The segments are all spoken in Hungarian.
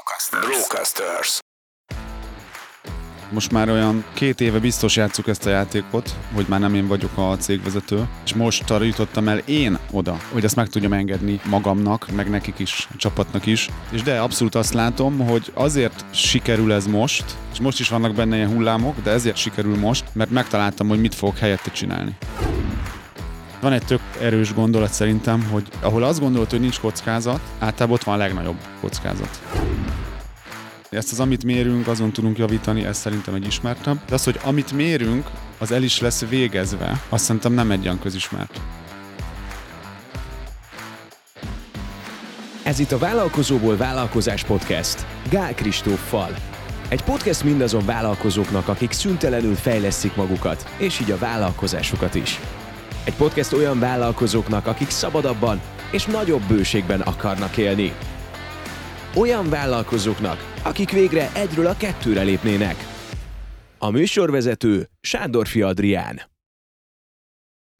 Brocasters. Brocasters. Most már olyan két éve biztos játszuk ezt a játékot, hogy már nem én vagyok a cégvezető, és most arra jutottam el én oda, hogy ezt meg tudjam engedni magamnak, meg nekik is, a csapatnak is. És de abszolút azt látom, hogy azért sikerül ez most, és most is vannak benne ilyen hullámok, de ezért sikerül most, mert megtaláltam, hogy mit fogok helyette csinálni. Van egy tök erős gondolat szerintem, hogy ahol azt gondolod, hogy nincs kockázat, általában ott van a legnagyobb kockázat. Ezt az, amit mérünk, azon tudunk javítani, ez szerintem egy ismertebb. De az, hogy amit mérünk, az el is lesz végezve, azt szerintem nem egy olyan közismert. Ez itt a Vállalkozóból Vállalkozás Podcast. Gál Kristóffal. Egy podcast mindazon vállalkozóknak, akik szüntelenül fejlesztik magukat, és így a vállalkozásukat is. Egy podcast olyan vállalkozóknak, akik szabadabban és nagyobb bőségben akarnak élni. Olyan vállalkozóknak, akik végre egyről a kettőre lépnének. A műsorvezető Sándorfi Adrián.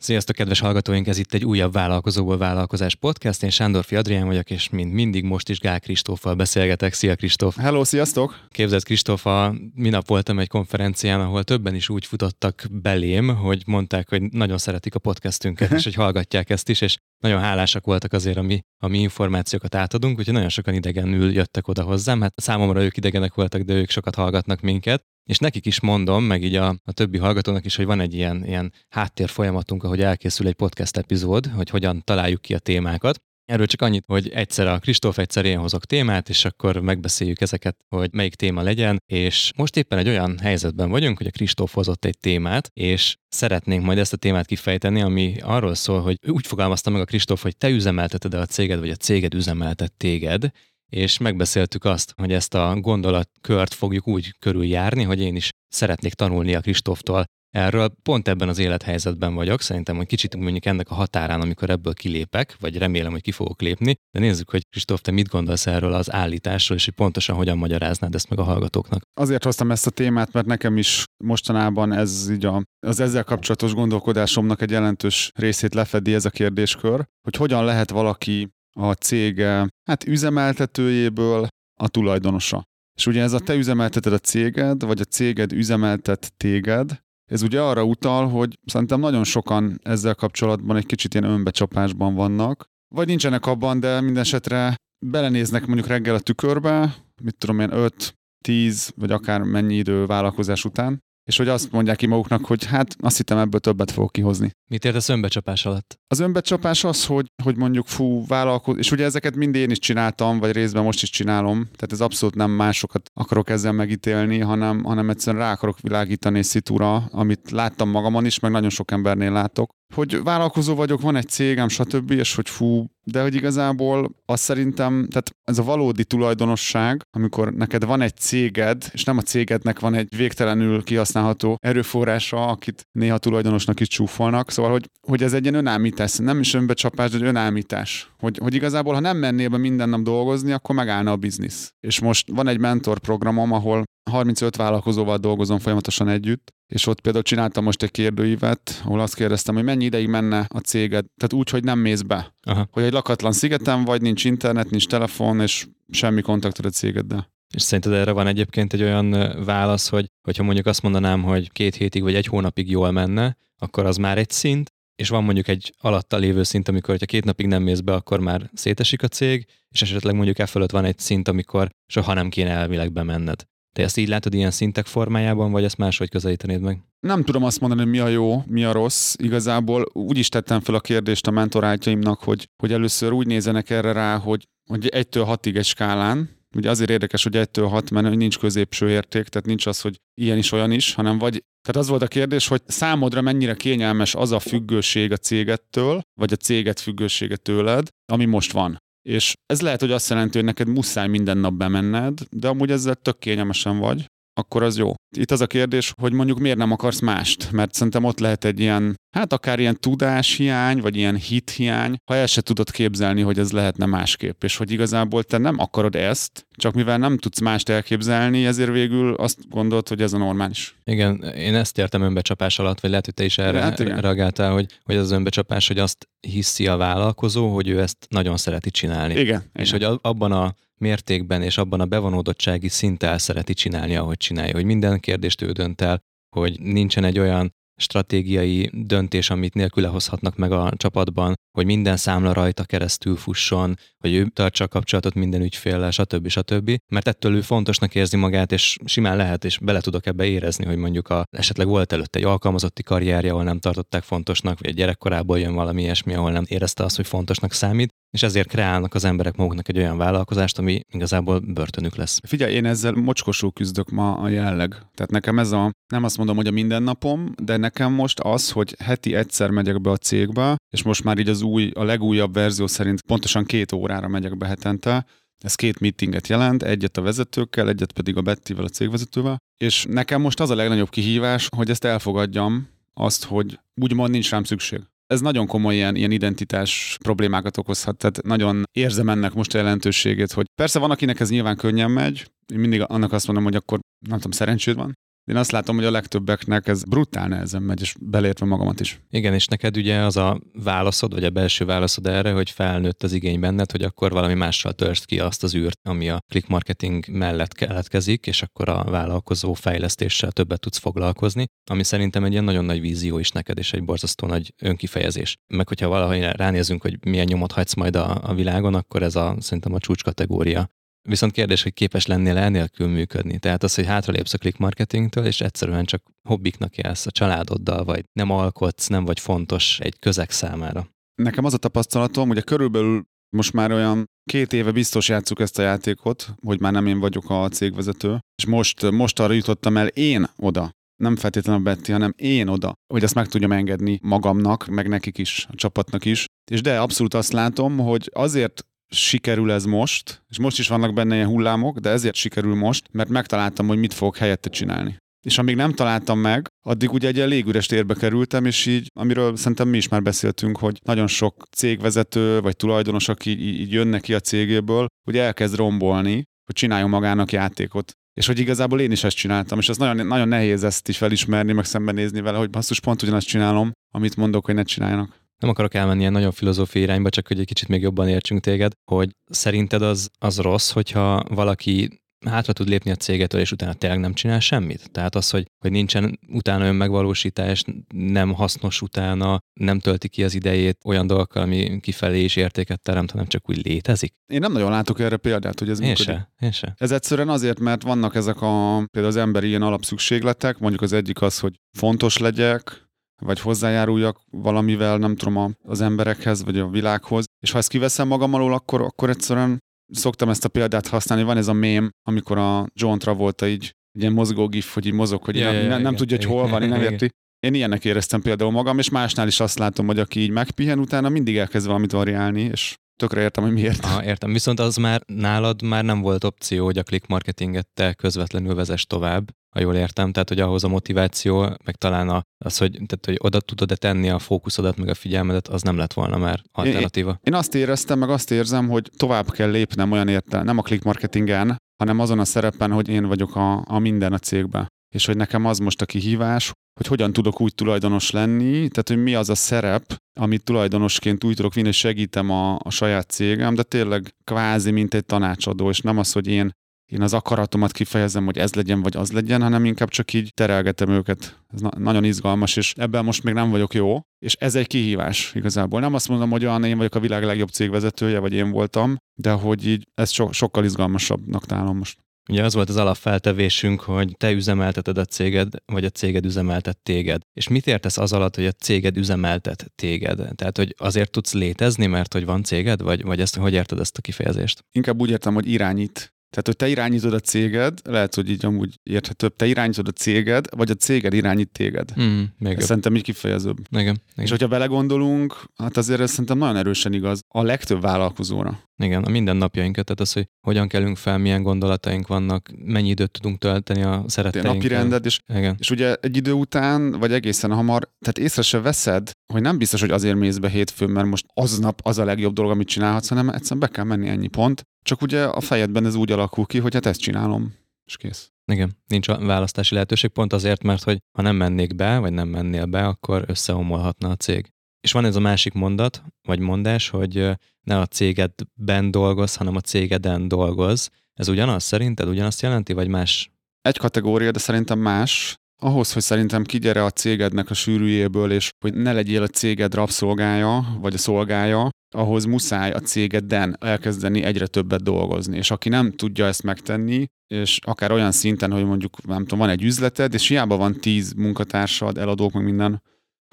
Sziasztok, kedves hallgatóink! Ez itt egy újabb Vállalkozóból Vállalkozás podcast. Én Sándorfi Adrián vagyok, és mint mindig most is Gál Kristóffal beszélgetek. Szia Kristóf! Hello, sziasztok! Képzeld Kristóf, a minap voltam egy konferencián, ahol többen is úgy futottak belém, hogy mondták, hogy nagyon szeretik a podcastünket, és hogy hallgatják ezt is, és nagyon hálásak voltak azért, ami, ami információkat átadunk, úgyhogy nagyon sokan idegenül jöttek oda hozzám. Hát számomra ők idegenek voltak, de ők sokat hallgatnak minket, és nekik is mondom, meg így a, a többi hallgatónak is, hogy van egy ilyen, ilyen háttér folyamatunk, ahogy elkészül egy podcast epizód, hogy hogyan találjuk ki a témákat. Erről csak annyit, hogy egyszer a Kristóf, egyszer én hozok témát, és akkor megbeszéljük ezeket, hogy melyik téma legyen, és most éppen egy olyan helyzetben vagyunk, hogy a Kristóf hozott egy témát, és szeretnénk majd ezt a témát kifejteni, ami arról szól, hogy úgy fogalmazta meg a Kristóf, hogy te üzemelteted a céged, vagy a céged üzemeltet téged, és megbeszéltük azt, hogy ezt a gondolatkört fogjuk úgy körüljárni, hogy én is szeretnék tanulni a Kristóftól erről. Pont ebben az élethelyzetben vagyok, szerintem, hogy kicsit mondjuk ennek a határán, amikor ebből kilépek, vagy remélem, hogy ki fogok lépni, de nézzük, hogy Kristóf, te mit gondolsz erről az állításról, és hogy pontosan hogyan magyaráznád ezt meg a hallgatóknak. Azért hoztam ezt a témát, mert nekem is mostanában ez így a, az ezzel kapcsolatos gondolkodásomnak egy jelentős részét lefedi ez a kérdéskör, hogy hogyan lehet valaki a cége hát üzemeltetőjéből a tulajdonosa. És ugye ez a te üzemelteted a céged, vagy a céged üzemeltet téged, ez ugye arra utal, hogy szerintem nagyon sokan ezzel kapcsolatban egy kicsit ilyen önbecsapásban vannak, vagy nincsenek abban, de minden esetre belenéznek mondjuk reggel a tükörbe, mit tudom én, 5, 10 vagy akár mennyi idő vállalkozás után, és hogy azt mondják ki maguknak, hogy hát azt hittem ebből többet fogok kihozni. Mit értesz önbecsapás alatt? Az önbecsapás az, hogy, hogy mondjuk fú, vállalkoz, és ugye ezeket mind én is csináltam, vagy részben most is csinálom, tehát ez abszolút nem másokat akarok ezzel megítélni, hanem, hanem egyszerűen rá akarok világítani egy szitúra, amit láttam magamon is, meg nagyon sok embernél látok, hogy vállalkozó vagyok, van egy cégem, stb., és hogy fú, de hogy igazából azt szerintem, tehát ez a valódi tulajdonosság, amikor neked van egy céged, és nem a cégednek van egy végtelenül kihasználható erőforrása, akit néha tulajdonosnak is csúfolnak, szóval, hogy, hogy ez egy ilyen önállítás, nem is önbecsapás, de egy önállítás. Hogy, hogy igazából, ha nem mennél be minden nap dolgozni, akkor megállna a biznisz. És most van egy mentor programom, ahol 35 vállalkozóval dolgozom folyamatosan együtt, és ott például csináltam most egy kérdőívet, ahol azt kérdeztem, hogy mennyi ideig menne a céged, tehát úgy, hogy nem mész be. Aha. Hogy egy lakatlan szigeten vagy, nincs internet, nincs telefon, és semmi kontaktod a cégeddel. És szerinted erre van egyébként egy olyan válasz, hogy hogyha mondjuk azt mondanám, hogy két hétig vagy egy hónapig jól menne, akkor az már egy szint, és van mondjuk egy alatta lévő szint, amikor ha két napig nem mész be, akkor már szétesik a cég, és esetleg mondjuk e fölött van egy szint, amikor soha nem kéne elvileg bemenned. Te ezt így látod ilyen szintek formájában, vagy ezt máshogy közelítenéd meg? Nem tudom azt mondani, hogy mi a jó, mi a rossz. Igazából úgy is tettem fel a kérdést a mentorátjaimnak, hogy, hogy először úgy nézenek erre rá, hogy, hogy egytől hatig egy skálán, Ugye azért érdekes, hogy egytől hat, mert nincs középső érték, tehát nincs az, hogy ilyen is, olyan is, hanem vagy tehát az volt a kérdés, hogy számodra mennyire kényelmes az a függőség a cégettől, vagy a céget függősége tőled, ami most van. És ez lehet, hogy azt jelenti, hogy neked muszáj minden nap bemenned, de amúgy ezzel tök kényelmesen vagy, akkor az jó. Itt az a kérdés, hogy mondjuk miért nem akarsz mást, mert szerintem ott lehet egy ilyen, hát akár ilyen tudáshiány, vagy ilyen hithiány, ha el se tudod képzelni, hogy ez lehetne másképp, és hogy igazából te nem akarod ezt, csak mivel nem tudsz mást elképzelni, ezért végül azt gondolt, hogy ez a normális. Igen, én ezt értem önbecsapás alatt, vagy lehet, hogy te is erre hát reagáltál, hogy, hogy az önbecsapás, hogy azt hiszi a vállalkozó, hogy ő ezt nagyon szereti csinálni. Igen. És igen. hogy abban a mértékben és abban a bevonódottsági szinttel szereti csinálni, ahogy csinálja, hogy minden kérdést ő dönt el, hogy nincsen egy olyan stratégiai döntés, amit nélküle hozhatnak meg a csapatban, hogy minden számla rajta keresztül fusson, hogy ő tartsa a kapcsolatot minden ügyféllel, stb. stb. Mert ettől ő fontosnak érzi magát, és simán lehet, és bele tudok ebbe érezni, hogy mondjuk a, esetleg volt előtte egy alkalmazotti karrierje, ahol nem tartották fontosnak, vagy egy gyerekkorából jön valami ilyesmi, ahol nem érezte azt, hogy fontosnak számít, és ezért kreálnak az emberek maguknak egy olyan vállalkozást, ami igazából börtönük lesz. Figyelj, én ezzel mocskosul küzdök ma a jelleg. Tehát nekem ez a, nem azt mondom, hogy a mindennapom, de nekem most az, hogy heti egyszer megyek be a cégbe, és most már így az új, a legújabb verzió szerint pontosan két órára megyek be hetente, ez két meetinget jelent, egyet a vezetőkkel, egyet pedig a Bettivel, a cégvezetővel. És nekem most az a legnagyobb kihívás, hogy ezt elfogadjam, azt, hogy úgymond nincs rám szükség ez nagyon komoly ilyen, ilyen identitás problémákat okozhat, tehát nagyon érzem ennek most a jelentőségét, hogy persze van, akinek ez nyilván könnyen megy, én mindig annak azt mondom, hogy akkor nem tudom, szerencséd van, én azt látom, hogy a legtöbbeknek ez brutál nehezen megy, és belértve magamat is. Igen, és neked ugye az a válaszod, vagy a belső válaszod erre, hogy felnőtt az igény benned, hogy akkor valami mással törst ki azt az űrt, ami a click marketing mellett keletkezik, és akkor a vállalkozó fejlesztéssel többet tudsz foglalkozni, ami szerintem egy ilyen nagyon nagy vízió is neked, és egy borzasztó nagy önkifejezés. Meg hogyha valahogy ránézünk, hogy milyen nyomot hagysz majd a, a világon, akkor ez a, szerintem a csúcs kategória Viszont kérdés, hogy képes lennél enélkül működni. Tehát az, hogy hátralépsz a click marketingtől, és egyszerűen csak hobbiknak jelsz a családoddal, vagy nem alkotsz, nem vagy fontos egy közeg számára. Nekem az a tapasztalatom, hogy a körülbelül most már olyan két éve biztos játszuk ezt a játékot, hogy már nem én vagyok a cégvezető, és most, most arra jutottam el én oda, nem feltétlenül a Betty, hanem én oda, hogy ezt meg tudjam engedni magamnak, meg nekik is, a csapatnak is. És de abszolút azt látom, hogy azért sikerül ez most, és most is vannak benne ilyen hullámok, de ezért sikerül most, mert megtaláltam, hogy mit fogok helyette csinálni. És amíg nem találtam meg, addig ugye egy ilyen légüres térbe kerültem, és így, amiről szerintem mi is már beszéltünk, hogy nagyon sok cégvezető vagy tulajdonos, aki így, így jönnek a cégéből, hogy elkezd rombolni, hogy csináljon magának játékot. És hogy igazából én is ezt csináltam, és ez nagyon, nagyon nehéz ezt is felismerni, meg szembenézni vele, hogy basszus, pont ugyanazt csinálom, amit mondok, hogy ne csináljanak nem akarok elmenni ilyen nagyon filozófiai irányba, csak hogy egy kicsit még jobban értsünk téged, hogy szerinted az, az rossz, hogyha valaki hátra tud lépni a cégetől, és utána tényleg nem csinál semmit. Tehát az, hogy, hogy nincsen utána önmegvalósítás, nem hasznos utána, nem tölti ki az idejét olyan dolgokkal, ami kifelé is értéket teremt, hanem csak úgy létezik. Én nem nagyon látok erre példát, hogy ez én működik. Se, én se. Ez egyszerűen azért, mert vannak ezek a például az emberi ilyen alapszükségletek, mondjuk az egyik az, hogy fontos legyek, vagy hozzájáruljak valamivel, nem tudom, az emberekhez, vagy a világhoz. És ha ezt kiveszem magam alól, akkor, akkor egyszerűen szoktam ezt a példát használni. Van ez a mém, amikor a John Travolta így egy ilyen mozgó gif, hogy így mozog, hogy ja, nem, ja, nem tudja, hogy hol van, nem érti. Én ilyenek éreztem például magam, és másnál is azt látom, hogy aki így megpihen, utána mindig elkezd valamit variálni, és tökre értem, hogy miért. Aha, értem. Viszont az már nálad már nem volt opció, hogy a click marketinget te közvetlenül vezess tovább, ha jól értem, tehát hogy ahhoz a motiváció, meg talán az, hogy, tehát, hogy oda tudod-e tenni a fókuszodat, meg a figyelmedet, az nem lett volna már alternatíva. Én, én azt éreztem, meg azt érzem, hogy tovább kell lépnem olyan érte, nem a click marketingen, hanem azon a szerepen, hogy én vagyok a, a minden a cégben. És hogy nekem az most a kihívás, hogy hogyan tudok úgy tulajdonos lenni, tehát hogy mi az a szerep, amit tulajdonosként úgy tudok vinni, hogy segítem a, a saját cégem, de tényleg kvázi, mint egy tanácsadó, és nem az, hogy én én az akaratomat kifejezem, hogy ez legyen, vagy az legyen, hanem inkább csak így terelgetem őket. Ez na- nagyon izgalmas, és ebben most még nem vagyok jó, és ez egy kihívás igazából. Nem azt mondom, hogy olyan én vagyok a világ legjobb cégvezetője, vagy én voltam, de hogy így ez so- sokkal izgalmasabbnak találom most. Ugye az volt az alapfeltevésünk, hogy te üzemelteted a céged, vagy a céged üzemeltet téged. És mit értesz az alatt, hogy a céged üzemeltet téged? Tehát, hogy azért tudsz létezni, mert hogy van céged, vagy, vagy ezt, hogy érted ezt a kifejezést? Inkább úgy értem, hogy irányít. Tehát, hogy te irányítod a céged, lehet, hogy így amúgy érthetőbb, te irányítod a céged, vagy a céged irányít téged. Mm, még ez szerintem így kifejezőbb. Igen, igen. És hogyha belegondolunk, hát azért ez szerintem nagyon erősen igaz a legtöbb vállalkozóra. Igen, a mindennapjainkat, tehát az, hogy hogyan kellünk fel, milyen gondolataink vannak, mennyi időt tudunk tölteni a szeretteinkkel. Napi rendet, és, Igen. és ugye egy idő után, vagy egészen hamar, tehát észre se veszed, hogy nem biztos, hogy azért mész be hétfőn, mert most aznap az a legjobb dolog, amit csinálhatsz, hanem egyszerűen be kell menni ennyi pont, Csak ugye a fejedben ez úgy alakul ki, hogy hát ezt csinálom, és kész. Igen, nincs a választási lehetőség pont azért, mert hogy ha nem mennék be, vagy nem mennél be, akkor összeomolhatna a cég. És van ez a másik mondat, vagy mondás, hogy ne a cégedben dolgoz, hanem a cégeden dolgoz. Ez ugyanaz szerinted? Ugyanazt jelenti, vagy más? Egy kategória, de szerintem más. Ahhoz, hogy szerintem kigyere a cégednek a sűrűjéből, és hogy ne legyél a céged rabszolgája, vagy a szolgája, ahhoz muszáj a cégeden elkezdeni egyre többet dolgozni. És aki nem tudja ezt megtenni, és akár olyan szinten, hogy mondjuk, nem tudom, van egy üzleted, és hiába van tíz munkatársad, eladók, meg minden,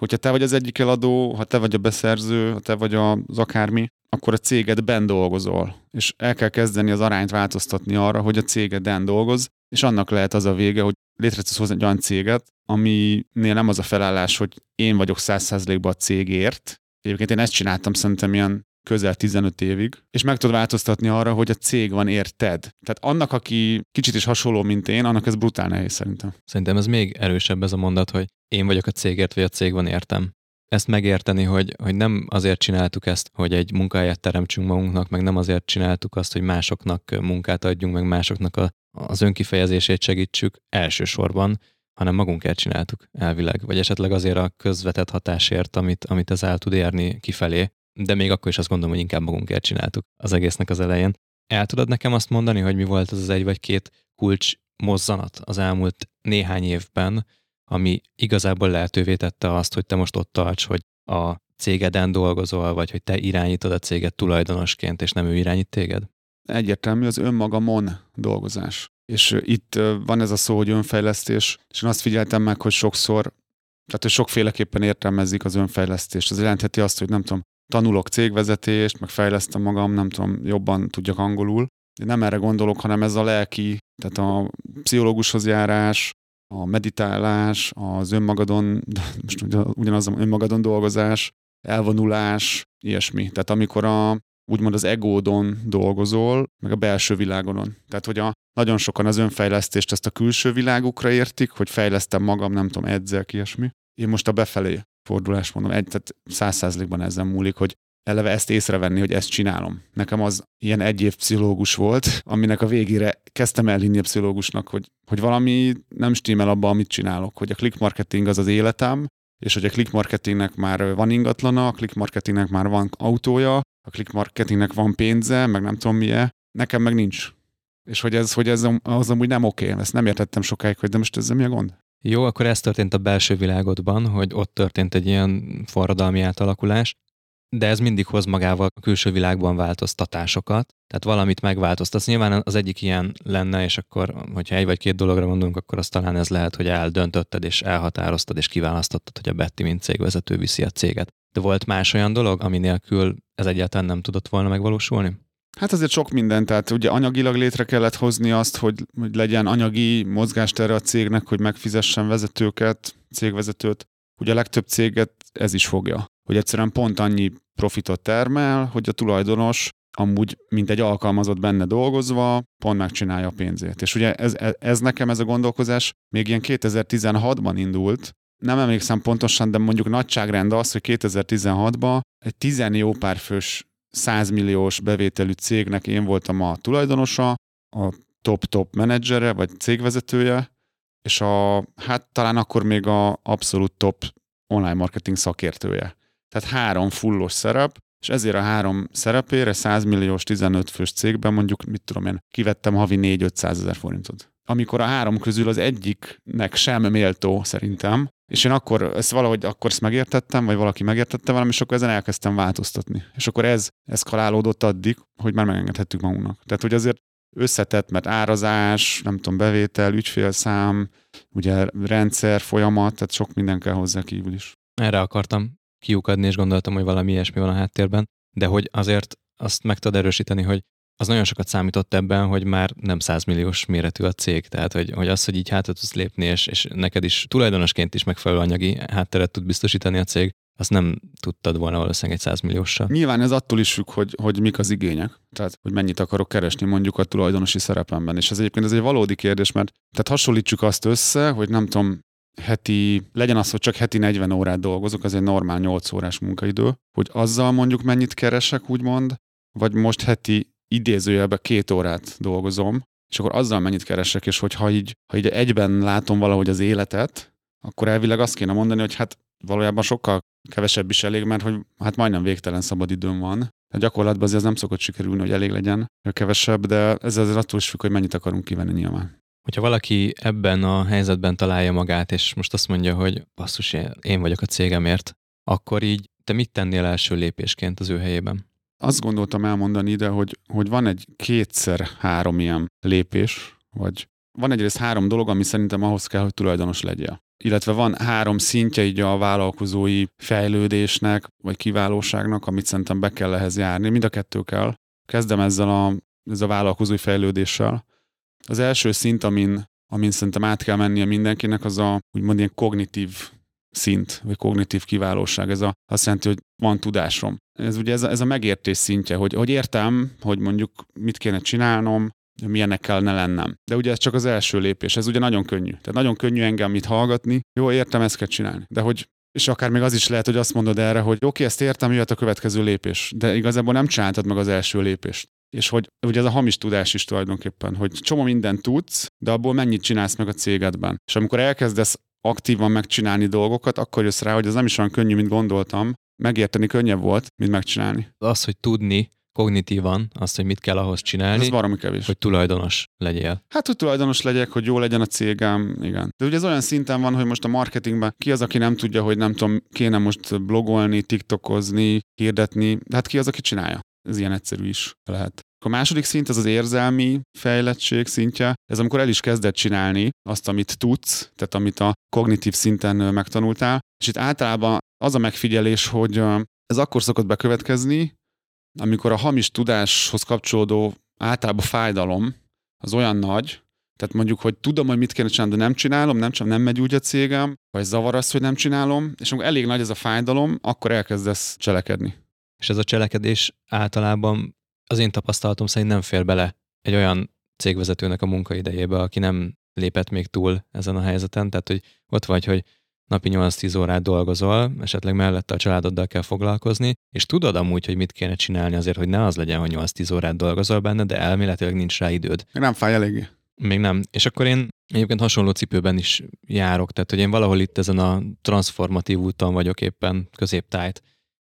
hogyha te vagy az egyik eladó, ha te vagy a beszerző, ha te vagy az akármi, akkor a cégedben dolgozol. És el kell kezdeni az arányt változtatni arra, hogy a cégeden dolgoz, és annak lehet az a vége, hogy létrehoz hozni egy olyan céget, aminél nem az a felállás, hogy én vagyok száz százalékban a cégért. Egyébként én ezt csináltam szerintem ilyen közel 15 évig, és meg tudod változtatni arra, hogy a cég van érted. Tehát annak, aki kicsit is hasonló, mint én, annak ez brutál nehéz szerintem. Szerintem ez még erősebb ez a mondat, hogy én vagyok a cégért, vagy a cég van értem. Ezt megérteni, hogy, hogy nem azért csináltuk ezt, hogy egy munkahelyet teremtsünk magunknak, meg nem azért csináltuk azt, hogy másoknak munkát adjunk, meg másoknak a, az önkifejezését segítsük elsősorban, hanem magunkért csináltuk elvileg, vagy esetleg azért a közvetett hatásért, amit, amit ez el tud érni kifelé, de még akkor is azt gondolom, hogy inkább magunkért csináltuk az egésznek az elején. El tudod nekem azt mondani, hogy mi volt az az egy vagy két kulcs mozzanat az elmúlt néhány évben, ami igazából lehetővé tette azt, hogy te most ott tarts, hogy a cégeden dolgozol, vagy hogy te irányítod a céget tulajdonosként, és nem ő irányít téged? Egyértelmű az önmagamon dolgozás. És itt van ez a szó, hogy önfejlesztés, és én azt figyeltem meg, hogy sokszor, tehát hogy sokféleképpen értelmezik az önfejlesztést. Ez jelentheti azt, hogy nem tudom, tanulok cégvezetést, meg fejlesztem magam, nem tudom, jobban tudjak angolul. De nem erre gondolok, hanem ez a lelki, tehát a pszichológushoz járás, a meditálás, az önmagadon, most ugyanaz önmagadon dolgozás, elvonulás, ilyesmi. Tehát amikor a, úgymond az egódon dolgozol, meg a belső világodon. Tehát, hogy a, nagyon sokan az önfejlesztést ezt a külső világukra értik, hogy fejlesztem magam, nem tudom, edzek, ilyesmi. Én most a befelé fordulás mondom, egy, tehát száz százalékban ezen múlik, hogy eleve ezt észrevenni, hogy ezt csinálom. Nekem az ilyen egy év pszichológus volt, aminek a végére kezdtem elhinni a pszichológusnak, hogy, hogy valami nem stimmel abban, amit csinálok, hogy a click marketing az az életem, és hogy a click marketingnek már van ingatlana, a click marketingnek már van autója, a click marketingnek van pénze, meg nem tudom milyen, nekem meg nincs. És hogy ez, hogy ez az amúgy nem oké, ezt nem értettem sokáig, hogy de most ez mi a gond? Jó, akkor ez történt a belső világodban, hogy ott történt egy ilyen forradalmi átalakulás, de ez mindig hoz magával a külső világban változtatásokat, tehát valamit megváltoztatsz. Nyilván az egyik ilyen lenne, és akkor, hogyha egy vagy két dologra mondunk, akkor az talán ez lehet, hogy eldöntötted, és elhatároztad, és kiválasztottad, hogy a Betty, mint cégvezető viszi a céget. De volt más olyan dolog, ami nélkül ez egyáltalán nem tudott volna megvalósulni? Hát azért sok minden, tehát ugye anyagilag létre kellett hozni azt, hogy, hogy legyen anyagi mozgástere a cégnek, hogy megfizessen vezetőket, cégvezetőt. Ugye a legtöbb céget ez is fogja, hogy egyszerűen pont annyi profitot termel, hogy a tulajdonos amúgy, mint egy alkalmazott benne dolgozva, pont megcsinálja a pénzét. És ugye ez, ez nekem ez a gondolkozás még ilyen 2016-ban indult, nem emlékszem pontosan, de mondjuk nagyságrend az, hogy 2016-ban egy 10 jó pár fős 100 milliós bevételű cégnek én voltam a tulajdonosa, a top-top menedzsere, vagy cégvezetője, és a, hát talán akkor még a abszolút top online marketing szakértője. Tehát három fullos szerep, és ezért a három szerepére 100 milliós 15 fős cégben mondjuk, mit tudom én, kivettem havi 4-500 ezer forintot. Amikor a három közül az egyiknek sem méltó szerintem, és én akkor ezt valahogy akkor ezt megértettem, vagy valaki megértette velem, és akkor ezen elkezdtem változtatni. És akkor ez eszkalálódott addig, hogy már megengedhettük magunknak. Tehát, hogy azért összetett, mert árazás, nem tudom, bevétel, ügyfélszám, ugye rendszer, folyamat, tehát sok minden kell hozzá kívül is. Erre akartam kiukadni, és gondoltam, hogy valami ilyesmi van a háttérben, de hogy azért azt meg tudod erősíteni, hogy az nagyon sokat számított ebben, hogy már nem 100 milliós méretű a cég, tehát hogy, hogy az, hogy így hátra tudsz lépni, és, és neked is tulajdonosként is megfelelő anyagi hátteret tud biztosítani a cég, azt nem tudtad volna valószínűleg egy 100 millióssal. Nyilván ez attól is függ, hogy, hogy mik az igények. Tehát, hogy mennyit akarok keresni mondjuk a tulajdonosi szerepemben. És ez egyébként ez egy valódi kérdés, mert tehát hasonlítsuk azt össze, hogy nem tudom, heti, legyen az, hogy csak heti 40 órát dolgozok, az egy normál 8 órás munkaidő, hogy azzal mondjuk mennyit keresek, úgymond, vagy most heti idézőjelben két órát dolgozom, és akkor azzal mennyit keresek, és hogyha így, ha így egyben látom valahogy az életet, akkor elvileg azt kéne mondani, hogy hát valójában sokkal kevesebb is elég, mert hogy hát majdnem végtelen szabad időm van. A gyakorlatban azért az nem szokott sikerülni, hogy elég legyen kevesebb, de ez azért attól is függ, hogy mennyit akarunk kivenni nyilván. Hogyha valaki ebben a helyzetben találja magát, és most azt mondja, hogy basszus, én vagyok a cégemért, akkor így te mit tennél első lépésként az ő helyében? Azt gondoltam elmondani ide, hogy, hogy van egy kétszer három ilyen lépés, vagy van egyrészt három dolog, ami szerintem ahhoz kell, hogy tulajdonos legyél. Illetve van három szintje így a vállalkozói fejlődésnek, vagy kiválóságnak, amit szerintem be kell ehhez járni. Mind a kettő kell. Kezdem ezzel a, ezzel a vállalkozói fejlődéssel. Az első szint, amin, amin szerintem át kell mennie mindenkinek, az a úgymond ilyen kognitív szint, vagy kognitív kiválóság. Ez a, azt jelenti, hogy van tudásom. Ez ugye ez a, ez a megértés szintje, hogy, hogy értem, hogy mondjuk mit kéne csinálnom, milyennek kellene lennem. De ugye ez csak az első lépés, ez ugye nagyon könnyű. Tehát nagyon könnyű engem itt hallgatni, jó, értem, ezt kell csinálni. De hogy és akár még az is lehet, hogy azt mondod erre, hogy oké, ezt értem, jöhet a következő lépés, de igazából nem csináltad meg az első lépést. És hogy ugye ez a hamis tudás is tulajdonképpen, hogy csomó mindent tudsz, de abból mennyit csinálsz meg a cégedben. És amikor elkezdesz aktívan megcsinálni dolgokat, akkor jössz rá, hogy ez nem is olyan könnyű, mint gondoltam. Megérteni könnyebb volt, mint megcsinálni. Az, hogy tudni kognitívan azt, hogy mit kell ahhoz csinálni, ez baromi kevés. hogy tulajdonos legyél. Hát, hogy tulajdonos legyek, hogy jó legyen a cégem, igen. De ugye ez olyan szinten van, hogy most a marketingben ki az, aki nem tudja, hogy nem tudom, kéne most blogolni, tiktokozni, hirdetni, de hát ki az, aki csinálja. Ez ilyen egyszerű is lehet. A második szint, ez az érzelmi fejlettség szintje, ez amikor el is kezded csinálni azt, amit tudsz, tehát amit a kognitív szinten megtanultál, és itt általában az a megfigyelés, hogy ez akkor szokott bekövetkezni, amikor a hamis tudáshoz kapcsolódó általában fájdalom az olyan nagy, tehát mondjuk, hogy tudom, hogy mit kéne csinálni, de nem csinálom, nem, nem megy úgy a cégem, vagy zavar az, hogy nem csinálom, és amikor elég nagy ez a fájdalom, akkor elkezdesz cselekedni. És ez a cselekedés általában az én tapasztalatom szerint nem fér bele egy olyan cégvezetőnek a munkaidejébe, aki nem lépett még túl ezen a helyzeten, tehát hogy ott vagy, hogy napi 8-10 órát dolgozol, esetleg mellette a családoddal kell foglalkozni, és tudod amúgy, hogy mit kéne csinálni azért, hogy ne az legyen, hogy 8-10 órát dolgozol benne, de elméletileg nincs rá időd. Még nem fáj eléggé. Még nem. És akkor én egyébként hasonló cipőben is járok, tehát hogy én valahol itt ezen a transformatív úton vagyok éppen középtájt,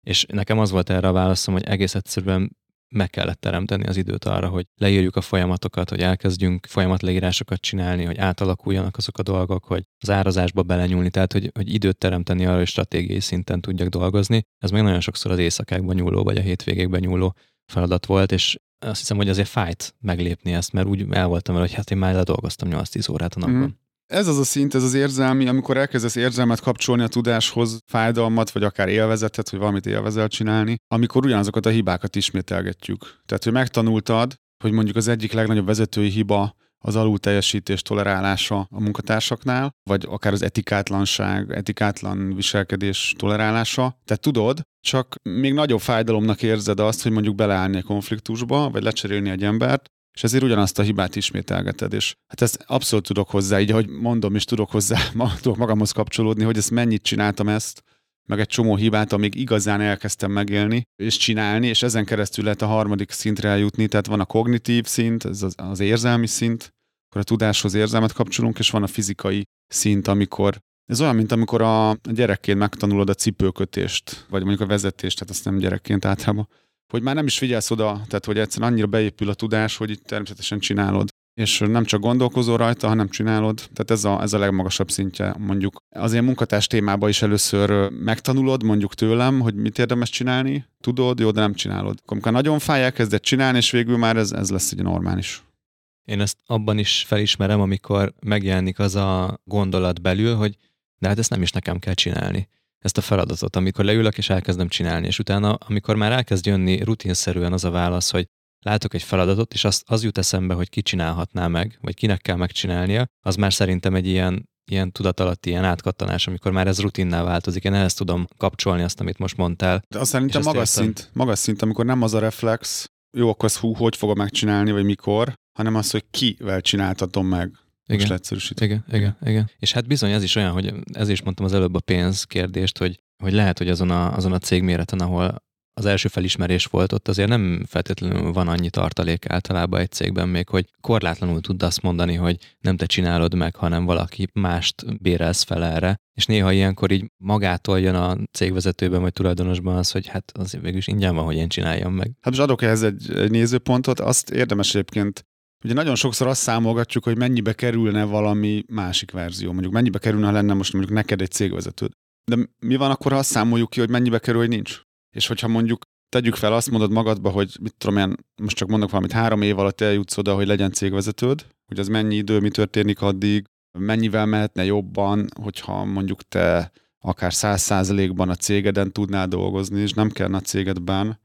és nekem az volt erre a válaszom, hogy egész egyszerűen meg kellett teremteni az időt arra, hogy leírjuk a folyamatokat, hogy elkezdjünk folyamatleírásokat csinálni, hogy átalakuljanak azok a dolgok, hogy az árazásba belenyúlni, tehát hogy, hogy időt teremteni arra, hogy stratégiai szinten tudjak dolgozni. Ez még nagyon sokszor az éjszakákban nyúló, vagy a hétvégékben nyúló feladat volt, és azt hiszem, hogy azért fájt meglépni ezt, mert úgy el voltam vele, hogy hát én már ledolgoztam 8-10 órát a napban. Mm. Ez az a szint, ez az érzelmi, amikor elkezdesz érzelmet kapcsolni a tudáshoz, fájdalmat, vagy akár élvezetet, hogy valamit élvezel csinálni, amikor ugyanazokat a hibákat ismételgetjük. Tehát, hogy megtanultad, hogy mondjuk az egyik legnagyobb vezetői hiba az alulteljesítés tolerálása a munkatársaknál, vagy akár az etikátlanság, etikátlan viselkedés tolerálása. Tehát tudod, csak még nagyobb fájdalomnak érzed azt, hogy mondjuk beleállni a konfliktusba, vagy lecserélni egy embert, és ezért ugyanazt a hibát ismételgeted, és hát ezt abszolút tudok hozzá, így ahogy mondom, és tudok hozzá, tudok magamhoz kapcsolódni, hogy ezt mennyit csináltam ezt, meg egy csomó hibát, amíg igazán elkezdtem megélni és csinálni, és ezen keresztül lehet a harmadik szintre eljutni, tehát van a kognitív szint, ez az, az érzelmi szint, akkor a tudáshoz érzelmet kapcsolunk, és van a fizikai szint, amikor ez olyan, mint amikor a gyerekként megtanulod a cipőkötést, vagy mondjuk a vezetést, tehát azt nem gyerekként általában hogy már nem is figyelsz oda, tehát hogy egyszerűen annyira beépül a tudás, hogy itt természetesen csinálod. És nem csak gondolkozol rajta, hanem csinálod. Tehát ez a, ez a legmagasabb szintje mondjuk. Az ilyen munkatárs témában is először megtanulod, mondjuk tőlem, hogy mit érdemes csinálni, tudod, jó, de nem csinálod. Amikor nagyon fáj, elkezded csinálni, és végül már ez, ez lesz egy normális. Én ezt abban is felismerem, amikor megjelenik az a gondolat belül, hogy de hát ezt nem is nekem kell csinálni ezt a feladatot, amikor leülök és elkezdem csinálni, és utána, amikor már elkezd jönni rutinszerűen az a válasz, hogy látok egy feladatot, és az, az jut eszembe, hogy ki csinálhatná meg, vagy kinek kell megcsinálnia, az már szerintem egy ilyen, ilyen tudatalatti, ilyen átkattanás, amikor már ez rutinná változik. Én ehhez tudom kapcsolni azt, amit most mondtál. De azt szerintem magas szint, magas szint, amikor nem az a reflex, jó, akkor ezt hú, hogy fogom megcsinálni, vagy mikor, hanem az, hogy kivel csináltatom meg. Igen. Most Igen, igen, igen. És hát bizony ez is olyan, hogy ez is mondtam az előbb a pénz kérdést, hogy, hogy lehet, hogy azon a, azon a cégméreten, ahol az első felismerés volt, ott azért nem feltétlenül van annyi tartalék általában egy cégben még, hogy korlátlanul tud azt mondani, hogy nem te csinálod meg, hanem valaki mást bérelsz fel erre. És néha ilyenkor így magától jön a cégvezetőben vagy tulajdonosban az, hogy hát azért végül ingyen van, hogy én csináljam meg. Hát most adok ehhez egy, egy nézőpontot, azt érdemes egyébként Ugye nagyon sokszor azt számolgatjuk, hogy mennyibe kerülne valami másik verzió. Mondjuk mennyibe kerülne, ha lenne most mondjuk neked egy cégvezetőd. De mi van akkor, ha azt számoljuk ki, hogy mennyibe kerül, hogy nincs? És hogyha mondjuk tegyük fel, azt mondod magadba, hogy mit tudom én, most csak mondok valamit, három év alatt eljutsz oda, hogy legyen cégvezetőd, hogy az mennyi idő, mi történik addig, mennyivel mehetne jobban, hogyha mondjuk te akár száz százalékban a cégeden tudnál dolgozni, és nem kellene a cégedben,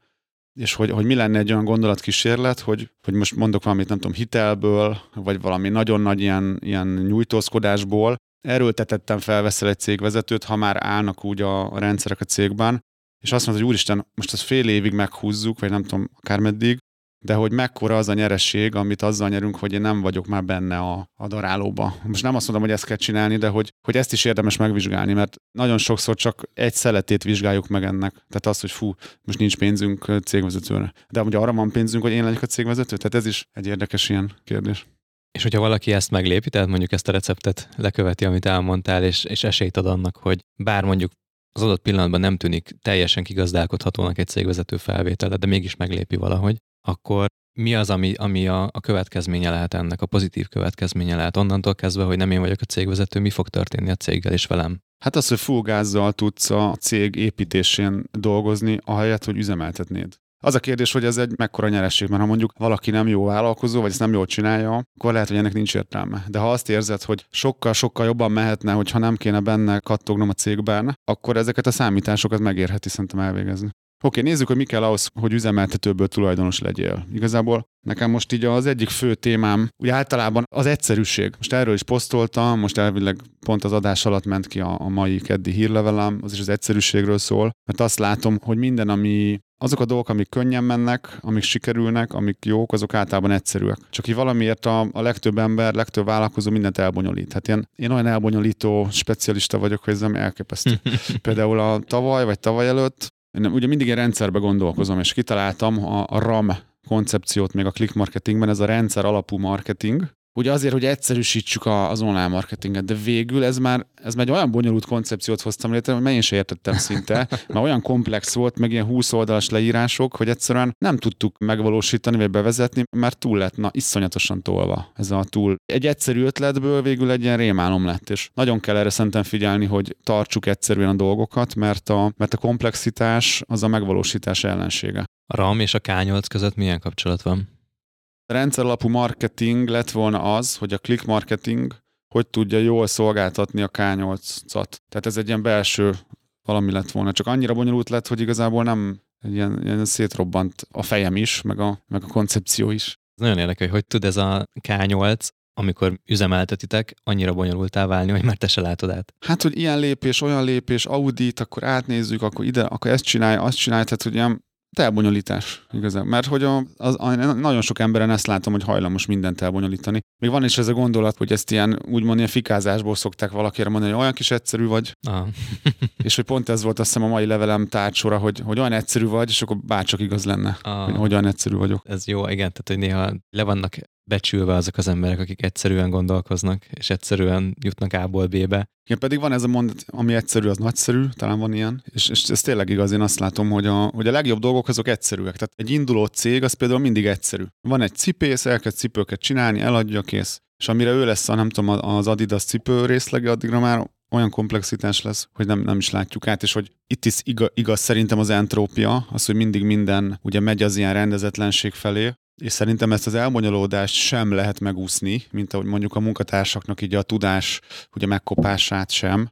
és hogy, hogy mi lenne egy olyan gondolatkísérlet, hogy, hogy most mondok valamit, nem tudom, hitelből, vagy valami nagyon nagy ilyen, ilyen nyújtózkodásból, erőltetettem felveszel egy cégvezetőt, ha már állnak úgy a, a rendszerek a cégben, és azt mondod, hogy úristen, most azt fél évig meghúzzuk, vagy nem tudom, akármeddig, de hogy mekkora az a nyeresség, amit azzal nyerünk, hogy én nem vagyok már benne a, a darálóba. Most nem azt mondom, hogy ezt kell csinálni, de hogy, hogy ezt is érdemes megvizsgálni, mert nagyon sokszor csak egy szeletét vizsgáljuk meg ennek. Tehát az, hogy fú, most nincs pénzünk cégvezetőre. De ugye arra van pénzünk, hogy én legyek a cégvezető? Tehát ez is egy érdekes ilyen kérdés. És hogyha valaki ezt meglépi, tehát mondjuk ezt a receptet leköveti, amit elmondtál, és, és esélyt ad annak, hogy bár mondjuk az adott pillanatban nem tűnik teljesen kigazdálkodhatónak egy cégvezető felvétele, de mégis meglépi valahogy, akkor mi az, ami, ami a, a következménye lehet ennek, a pozitív következménye lehet onnantól kezdve, hogy nem én vagyok a cégvezető, mi fog történni a céggel és velem? Hát az, hogy full gázzal tudsz a cég építésén dolgozni, ahelyett, hogy üzemeltetnéd. Az a kérdés, hogy ez egy mekkora nyeresség, mert ha mondjuk valaki nem jó vállalkozó, vagy ezt nem jól csinálja, akkor lehet, hogy ennek nincs értelme. De ha azt érzed, hogy sokkal-sokkal jobban mehetne, hogyha nem kéne benne kattognom a cégben, akkor ezeket a számításokat megérheti szerintem elvégezni. Oké, nézzük, hogy mi kell ahhoz, hogy üzemeltetőből tulajdonos legyél. Igazából nekem most így az egyik fő témám, úgy általában az egyszerűség. Most erről is posztoltam, most elvileg pont az adás alatt ment ki a, a mai keddi hírlevelem, az is az egyszerűségről szól, mert azt látom, hogy minden, ami azok a dolgok, amik könnyen mennek, amik sikerülnek, amik jók, azok általában egyszerűek. Csak hogy valamiért a, a legtöbb ember, legtöbb vállalkozó mindent elbonyolít. Hát én, én olyan elbonyolító specialista vagyok, hogy ez nem elképesztő. Például a tavaly vagy tavaly előtt én ugye mindig egy rendszerbe gondolkozom, és kitaláltam a, a RAM koncepciót még a click marketingben, ez a rendszer alapú marketing, ugye azért, hogy egyszerűsítsük az online marketinget, de végül ez már, ez már egy olyan bonyolult koncepciót hoztam létre, hogy én sem értettem szinte, mert olyan komplex volt, meg ilyen 20 oldalas leírások, hogy egyszerűen nem tudtuk megvalósítani vagy bevezetni, mert túl lett, na, iszonyatosan tolva ez a túl. Egy egyszerű ötletből végül egy ilyen rémálom lett, és nagyon kell erre szerintem figyelni, hogy tartsuk egyszerűen a dolgokat, mert a, mert a komplexitás az a megvalósítás ellensége. A RAM és a K8 között milyen kapcsolat van? Rendszeralapú marketing lett volna az, hogy a click marketing hogy tudja jól szolgáltatni a K8-at. Tehát ez egy ilyen belső valami lett volna. Csak annyira bonyolult lett, hogy igazából nem ilyen, ilyen szétrobbant a fejem is, meg a, meg a koncepció is. Ez nagyon érdekel, hogy hogy tud ez a K8 amikor üzemeltetitek, annyira bonyolultá válni, hogy már te se látod át. Hát, hogy ilyen lépés, olyan lépés, audit, akkor átnézzük, akkor ide, akkor ezt csinálja, azt csinálja, tehát hogy ilyen elbonyolítás igazán. Mert hogy a, az, a, nagyon sok emberen ezt látom, hogy hajlamos mindent elbonyolítani. Még van is ez a gondolat, hogy ezt ilyen úgymond ilyen fikázásból szokták valakire mondani, hogy olyan kis egyszerű vagy. Ah. És hogy pont ez volt azt hiszem a mai levelem tárcsora, hogy, hogy olyan egyszerű vagy, és akkor bárcsak igaz lenne, ah. hogy, hogy olyan egyszerű vagyok. Ez jó, igen, tehát hogy néha le vannak becsülve azok az emberek, akik egyszerűen gondolkoznak, és egyszerűen jutnak A-ból B-be. Igen, pedig van ez a mondat, ami egyszerű, az nagyszerű, talán van ilyen, és, és ez tényleg igaz, én azt látom, hogy a, hogy a legjobb dolgok azok egyszerűek. Tehát egy induló cég az például mindig egyszerű. Van egy cipész, elkezd cipőket csinálni, eladja, kész. És amire ő lesz a, nem tudom, az Adidas cipő részlege, addigra már olyan komplexitás lesz, hogy nem, nem is látjuk át, és hogy itt is igaz, igaz szerintem az entrópia, az, hogy mindig minden ugye megy az ilyen rendezetlenség felé, és szerintem ezt az elbonyolódást sem lehet megúszni, mint ahogy mondjuk a munkatársaknak így a tudás ugye megkopását sem.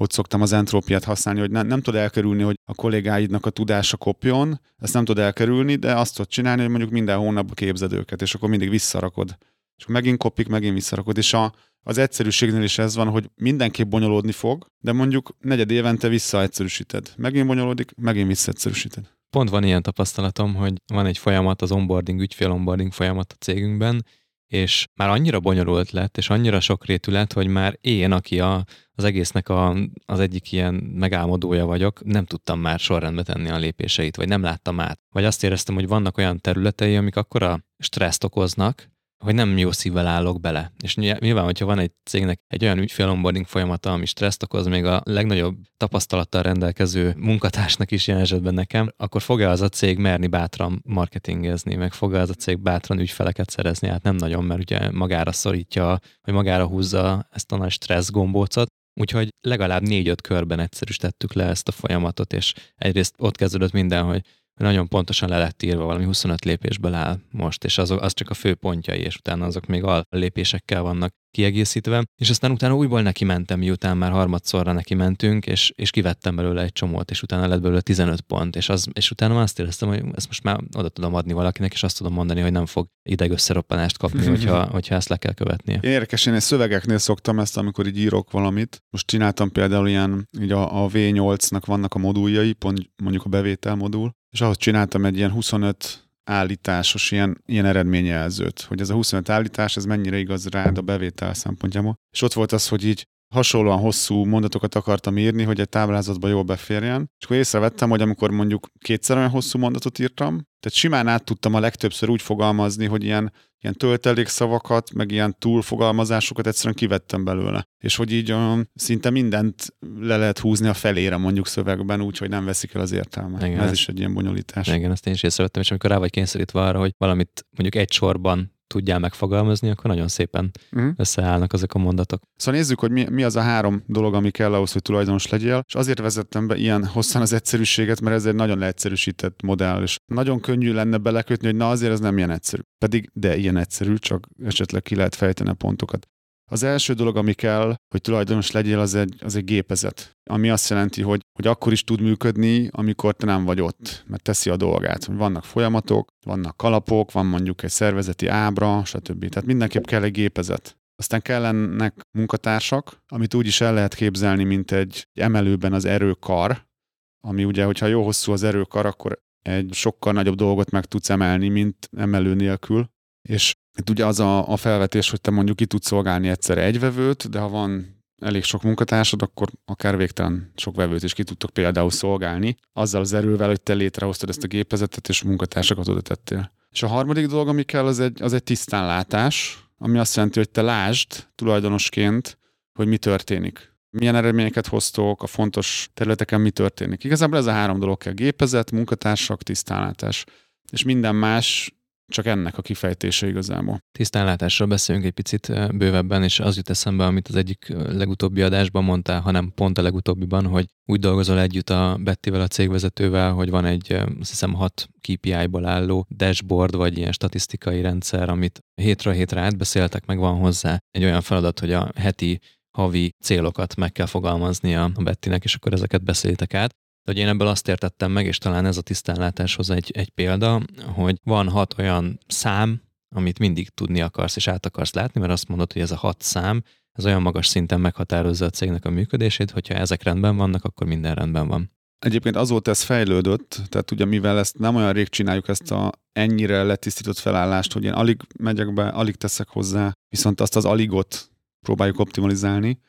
Ott szoktam az entrópiát használni, hogy ne, nem tud elkerülni, hogy a kollégáidnak a tudása kopjon, ezt nem tud elkerülni, de azt tud csinálni, hogy mondjuk minden hónapban képzed őket, és akkor mindig visszarakod. És akkor megint kopik, megint visszarakod. És a, az egyszerűségnél is ez van, hogy mindenképp bonyolódni fog, de mondjuk negyed évente visszaegyszerűsíted. Megint bonyolódik, megint visszaegyszerűsíted. Pont van ilyen tapasztalatom, hogy van egy folyamat, az onboarding, ügyfél onboarding folyamat a cégünkben, és már annyira bonyolult lett, és annyira sokrétű lett, hogy már én, aki a, az egésznek a, az egyik ilyen megálmodója vagyok, nem tudtam már sorrendbe tenni a lépéseit, vagy nem láttam át. Vagy azt éreztem, hogy vannak olyan területei, amik akkora stresszt okoznak, hogy nem jó szívvel állok bele. És nyilván, hogyha van egy cégnek egy olyan ügyfél onboarding folyamata, ami stresszt okoz még a legnagyobb tapasztalattal rendelkező munkatársnak is ilyen esetben nekem, akkor fog-e az a cég merni bátran marketingezni, meg fog-e az a cég bátran ügyfeleket szerezni? Hát nem nagyon, mert ugye magára szorítja, vagy magára húzza ezt a nagy stressz gombócot. Úgyhogy legalább négy-öt körben egyszerűsítettük le ezt a folyamatot, és egyrészt ott kezdődött minden, hogy nagyon pontosan le lett írva, valami 25 lépésből áll most, és az, az csak a fő pontjai, és utána azok még al lépésekkel vannak kiegészítve, és aztán utána újból neki mentem, miután már harmadszorra neki mentünk, és, és kivettem belőle egy csomót, és utána lett belőle 15 pont, és, az, és utána azt éreztem, hogy ezt most már oda tudom adni valakinek, és azt tudom mondani, hogy nem fog ideg összeroppanást kapni, hogyha, hogyha ezt le kell követnie. Érdekes, én egy szövegeknél szoktam ezt, amikor így írok valamit. Most csináltam például ilyen, így a, a V8-nak vannak a moduljai, pont mondjuk a bevétel modul, és ahhoz csináltam egy ilyen 25 állításos ilyen, ilyen eredményjelzőt, hogy ez a 25 állítás, ez mennyire igaz rád a bevétel szempontjából. És ott volt az, hogy így hasonlóan hosszú mondatokat akartam írni, hogy egy táblázatba jól beférjen. És akkor észrevettem, hogy amikor mondjuk kétszer olyan hosszú mondatot írtam, tehát simán át tudtam a legtöbbször úgy fogalmazni, hogy ilyen, ilyen töltelékszavakat, meg ilyen túlfogalmazásokat egyszerűen kivettem belőle. És hogy így um, szinte mindent le lehet húzni a felére mondjuk szövegben, úgyhogy nem veszik el az értelmet. Igen, Ez is egy ilyen bonyolítás. Igen, ezt én is észrevettem, és amikor rá vagy kényszerítve arra, hogy valamit mondjuk egy sorban tudjál megfogalmazni, akkor nagyon szépen uh-huh. összeállnak ezek a mondatok. Szóval nézzük, hogy mi, mi az a három dolog, ami kell ahhoz, hogy tulajdonos legyél, és azért vezettem be ilyen hosszan az egyszerűséget, mert ez egy nagyon leegyszerűsített modell, és nagyon könnyű lenne belekötni, hogy na azért ez nem ilyen egyszerű. Pedig, de ilyen egyszerű, csak esetleg ki lehet fejteni a pontokat. Az első dolog, ami kell, hogy tulajdonos legyél, az egy, az egy gépezet. Ami azt jelenti, hogy, hogy akkor is tud működni, amikor te nem vagy ott, mert teszi a dolgát. Vannak folyamatok, vannak kalapok, van mondjuk egy szervezeti ábra, stb. Tehát mindenképp kell egy gépezet. Aztán kellenek munkatársak, amit úgy is el lehet képzelni, mint egy emelőben az erőkar, ami ugye, hogyha jó hosszú az erőkar, akkor egy sokkal nagyobb dolgot meg tudsz emelni, mint emelő nélkül. És itt ugye az a, a felvetés, hogy te mondjuk ki tudsz szolgálni egyszerre egy vevőt, de ha van elég sok munkatársad, akkor akár végtelen sok vevőt is ki tudtok például szolgálni, azzal az erővel, hogy te létrehoztad ezt a gépezetet, és munkatársakat oda tettél. És a harmadik dolog, ami kell, az egy, az egy tisztánlátás, ami azt jelenti, hogy te lásd tulajdonosként, hogy mi történik. Milyen eredményeket hoztok, a fontos területeken mi történik. Igazából ez a három dolog kell. Gépezet, munkatársak, tisztánlátás. És minden más csak ennek a kifejtése igazából. Tisztánlátásról beszélünk egy picit bővebben, és az jut eszembe, amit az egyik legutóbbi adásban mondtál, hanem pont a legutóbbiban, hogy úgy dolgozol együtt a Bettivel, a cégvezetővel, hogy van egy, azt hiszem, hat KPI-ból álló dashboard, vagy ilyen statisztikai rendszer, amit hétről hétre átbeszéltek, meg van hozzá egy olyan feladat, hogy a heti havi célokat meg kell fogalmaznia a Bettinek, és akkor ezeket beszélitek át hogy én ebből azt értettem meg, és talán ez a tisztánlátáshoz egy, egy példa, hogy van hat olyan szám, amit mindig tudni akarsz és át akarsz látni, mert azt mondod, hogy ez a hat szám, ez olyan magas szinten meghatározza a cégnek a működését, hogyha ezek rendben vannak, akkor minden rendben van. Egyébként azóta ez fejlődött, tehát ugye mivel ezt nem olyan rég csináljuk ezt a ennyire letisztított felállást, hogy én alig megyek be, alig teszek hozzá, viszont azt az aligot próbáljuk optimalizálni.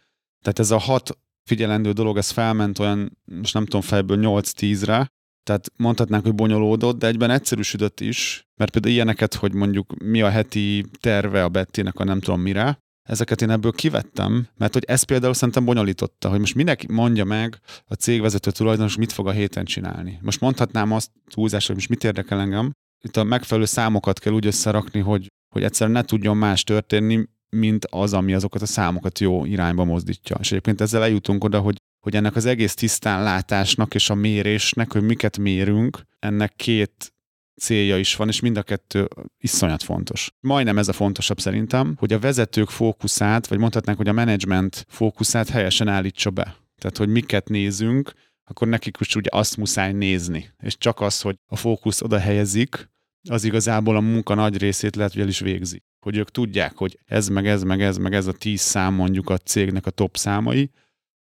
Tehát ez a hat figyelendő dolog, ez felment olyan, most nem tudom, fejből 8-10-re, tehát mondhatnánk, hogy bonyolódott, de egyben egyszerűsödött is, mert például ilyeneket, hogy mondjuk mi a heti terve a Bettinek a nem tudom mire, ezeket én ebből kivettem, mert hogy ez például szerintem bonyolította, hogy most mindenki mondja meg a cégvezető tulajdonos, mit fog a héten csinálni. Most mondhatnám azt túlzásra, hogy most mit érdekel engem. Itt a megfelelő számokat kell úgy összerakni, hogy, hogy egyszerűen ne tudjon más történni, mint az, ami azokat a számokat jó irányba mozdítja. És egyébként ezzel eljutunk oda, hogy, hogy ennek az egész tisztán látásnak és a mérésnek, hogy miket mérünk, ennek két célja is van, és mind a kettő iszonyat fontos. Majdnem ez a fontosabb szerintem, hogy a vezetők fókuszát, vagy mondhatnánk, hogy a menedzsment fókuszát helyesen állítsa be. Tehát, hogy miket nézünk, akkor nekik is ugye azt muszáj nézni. És csak az, hogy a fókusz oda helyezik, az igazából a munka nagy részét lehet, hogy el is végzi. Hogy ők tudják, hogy ez, meg ez, meg ez, meg ez a tíz szám mondjuk a cégnek a top számai,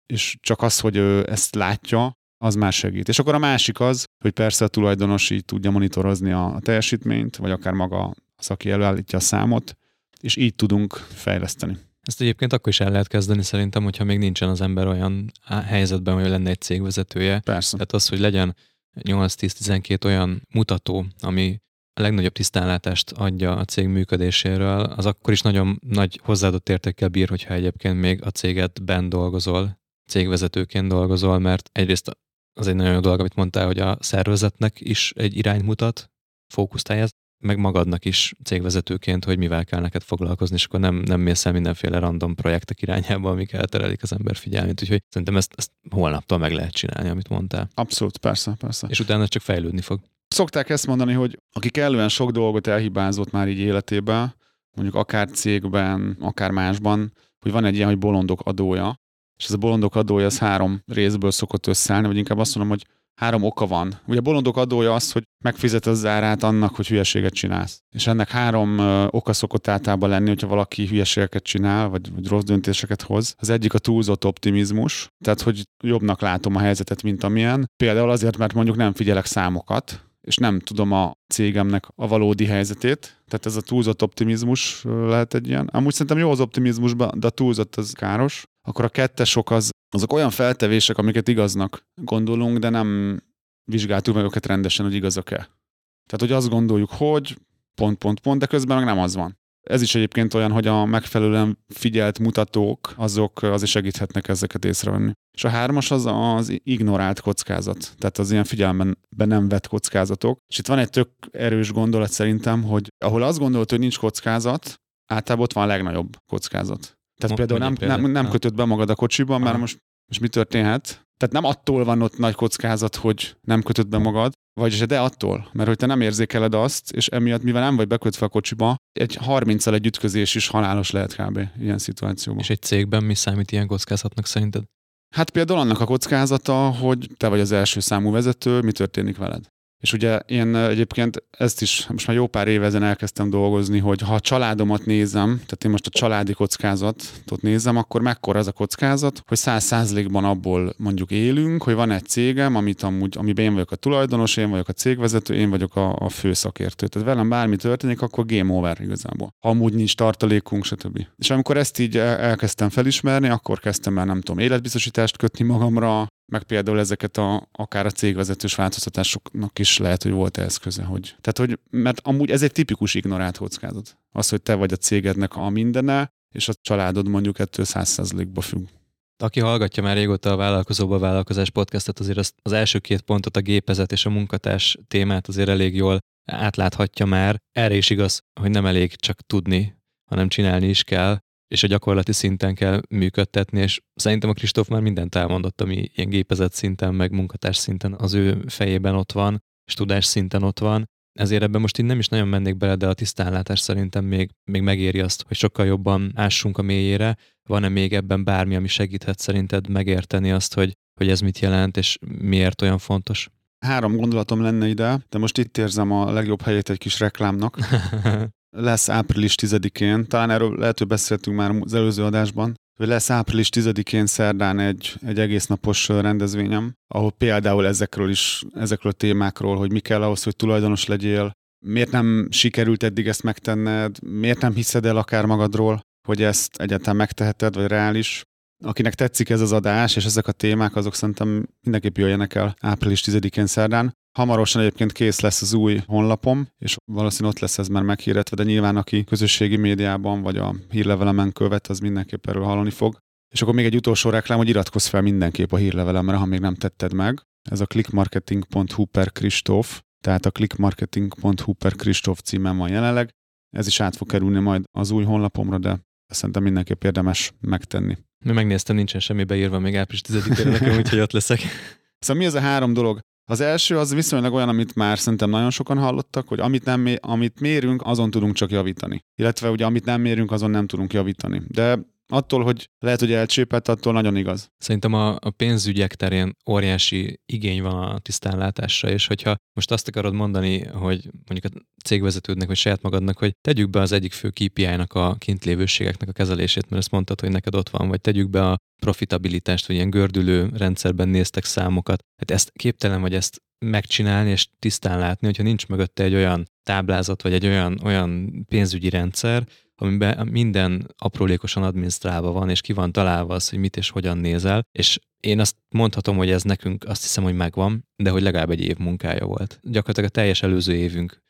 és csak az, hogy ő ezt látja, az már segít. És akkor a másik az, hogy persze a tulajdonos így tudja monitorozni a teljesítményt, vagy akár maga az, aki előállítja a számot, és így tudunk fejleszteni. Ezt egyébként akkor is el lehet kezdeni szerintem, hogyha még nincsen az ember olyan helyzetben, hogy lenne egy cégvezetője. Persze. Tehát az, hogy legyen 8-10-12 olyan mutató, ami a legnagyobb tisztánlátást adja a cég működéséről, az akkor is nagyon nagy hozzáadott értékkel bír, hogyha egyébként még a cégedben dolgozol, cégvezetőként dolgozol, mert egyrészt az egy nagyon jó dolog, amit mondtál, hogy a szervezetnek is egy irányt mutat, fókuszt helyez, meg magadnak is cégvezetőként, hogy mivel kell neked foglalkozni, és akkor nem, nem mész el mindenféle random projektek irányába, amik elterelik az ember figyelmét. Úgyhogy szerintem ezt, ezt holnaptól meg lehet csinálni, amit mondtál. Abszolút, persze, persze. És utána csak fejlődni fog. Szokták ezt mondani, hogy aki kellően sok dolgot elhibázott már így életében, mondjuk akár cégben, akár másban, hogy van egy ilyen, hogy bolondok adója, és ez a bolondok adója az három részből szokott összeállni, vagy inkább azt mondom, hogy három oka van. Ugye a bolondok adója az, hogy megfizet az árát annak, hogy hülyeséget csinálsz. És ennek három oka szokott általában lenni, hogyha valaki hülyeségeket csinál, vagy, vagy rossz döntéseket hoz. Az egyik a túlzott optimizmus, tehát hogy jobbnak látom a helyzetet, mint amilyen. Például azért, mert mondjuk nem figyelek számokat, és nem tudom a cégemnek a valódi helyzetét. Tehát ez a túlzott optimizmus lehet egy ilyen. Amúgy szerintem jó az optimizmusban, de a túlzott az káros. Akkor a kettesok az, azok olyan feltevések, amiket igaznak gondolunk, de nem vizsgáltuk meg őket rendesen, hogy igazak-e. Tehát, hogy azt gondoljuk, hogy pont, pont, pont, de közben meg nem az van. Ez is egyébként olyan, hogy a megfelelően figyelt mutatók, azok azért segíthetnek ezeket észrevenni. És a hármas az az ignorált kockázat, tehát az ilyen figyelmen be nem vett kockázatok. És itt van egy tök erős gondolat szerintem, hogy ahol azt gondolod, hogy nincs kockázat, általában ott van a legnagyobb kockázat. Tehát Mo- például nem, nem, nem kötött be magad a kocsiba, mert most, most mi történhet? Tehát nem attól van ott nagy kockázat, hogy nem kötött be magad, vagyis de attól, mert hogy te nem érzékeled azt, és emiatt, mivel nem vagy bekötve a kocsiba, egy 30 egy ütközés is halálos lehet kb. ilyen szituációban. És egy cégben mi számít ilyen kockázatnak szerinted? Hát például annak a kockázata, hogy te vagy az első számú vezető, mi történik veled. És ugye én egyébként ezt is most már jó pár éve ezen elkezdtem dolgozni, hogy ha a családomat nézem, tehát én most a családi kockázatot nézem, akkor mekkora az a kockázat, hogy száz százalékban abból mondjuk élünk, hogy van egy cégem, amit amúgy, amiben én vagyok a tulajdonos, én vagyok a cégvezető, én vagyok a, a fő szakértő. Tehát velem bármi történik, akkor game over igazából. Ha amúgy nincs tartalékunk, stb. És amikor ezt így elkezdtem felismerni, akkor kezdtem el, nem tudom, életbiztosítást kötni magamra, meg például ezeket a, akár a cégvezetős változtatásoknak is lehet, hogy volt eszköze. Hogy, tehát, hogy, mert amúgy ez egy tipikus ignorált kockázat. Az, hogy te vagy a cégednek a mindene, és a családod mondjuk ettől százszerzlékba függ. Aki hallgatja már régóta a Vállalkozóba Vállalkozás podcastet, azért az, az első két pontot, a gépezet és a munkatárs témát azért elég jól átláthatja már. Erre is igaz, hogy nem elég csak tudni, hanem csinálni is kell és a gyakorlati szinten kell működtetni, és szerintem a Kristóf már mindent elmondott, ami ilyen gépezet szinten, meg munkatárs szinten az ő fejében ott van, és tudás szinten ott van. Ezért ebben most én nem is nagyon mennék bele, de a tisztánlátás szerintem még, még megéri azt, hogy sokkal jobban ássunk a mélyére. Van-e még ebben bármi, ami segíthet szerinted megérteni azt, hogy, hogy ez mit jelent, és miért olyan fontos? Három gondolatom lenne ide, de most itt érzem a legjobb helyét egy kis reklámnak. lesz április 10-én, talán erről lehet, beszéltünk már az előző adásban, hogy lesz április 10-én szerdán egy, egy egész napos rendezvényem, ahol például ezekről is, ezekről a témákról, hogy mi kell ahhoz, hogy tulajdonos legyél, miért nem sikerült eddig ezt megtenned, miért nem hiszed el akár magadról, hogy ezt egyáltalán megteheted, vagy reális. Akinek tetszik ez az adás, és ezek a témák, azok szerintem mindenképp jöjjenek el április 10-én szerdán. Hamarosan egyébként kész lesz az új honlapom, és valószínűleg ott lesz ez már meghirdetve, de nyilván aki közösségi médiában vagy a hírlevelemen követ, az mindenképp erről hallani fog. És akkor még egy utolsó reklám, hogy iratkozz fel mindenképp a hírlevelemre, ha még nem tetted meg. Ez a clickmarketing.hu per Kristóf, tehát a clickmarketing.hu per Kristóf címen van jelenleg. Ez is át fog kerülni majd az új honlapomra, de szerintem mindenképp érdemes megtenni. Mi megnéztem, nincsen semmi beírva még április 10-ére nekem, úgyhogy ott leszek. Szóval mi az a három dolog, az első az viszonylag olyan, amit már szerintem nagyon sokan hallottak, hogy amit, nem, amit mérünk, azon tudunk csak javítani. Illetve ugye amit nem mérünk, azon nem tudunk javítani. De attól, hogy lehet, hogy elcsépett, attól nagyon igaz. Szerintem a, a pénzügyek terén óriási igény van a tisztánlátásra, és hogyha most azt akarod mondani, hogy mondjuk a cégvezetődnek, vagy saját magadnak, hogy tegyük be az egyik fő KPI-nak a kintlévőségeknek a kezelését, mert ezt mondtad, hogy neked ott van, vagy tegyük be a profitabilitást, vagy ilyen gördülő rendszerben néztek számokat. Hát ezt képtelen vagy ezt megcsinálni és tisztán látni, hogyha nincs mögötte egy olyan táblázat, vagy egy olyan, olyan pénzügyi rendszer, amiben minden aprólékosan adminisztrálva van, és ki van találva az, hogy mit és hogyan nézel, és én azt mondhatom, hogy ez nekünk azt hiszem, hogy megvan, de hogy legalább egy év munkája volt. Gyakorlatilag a teljes előző évünk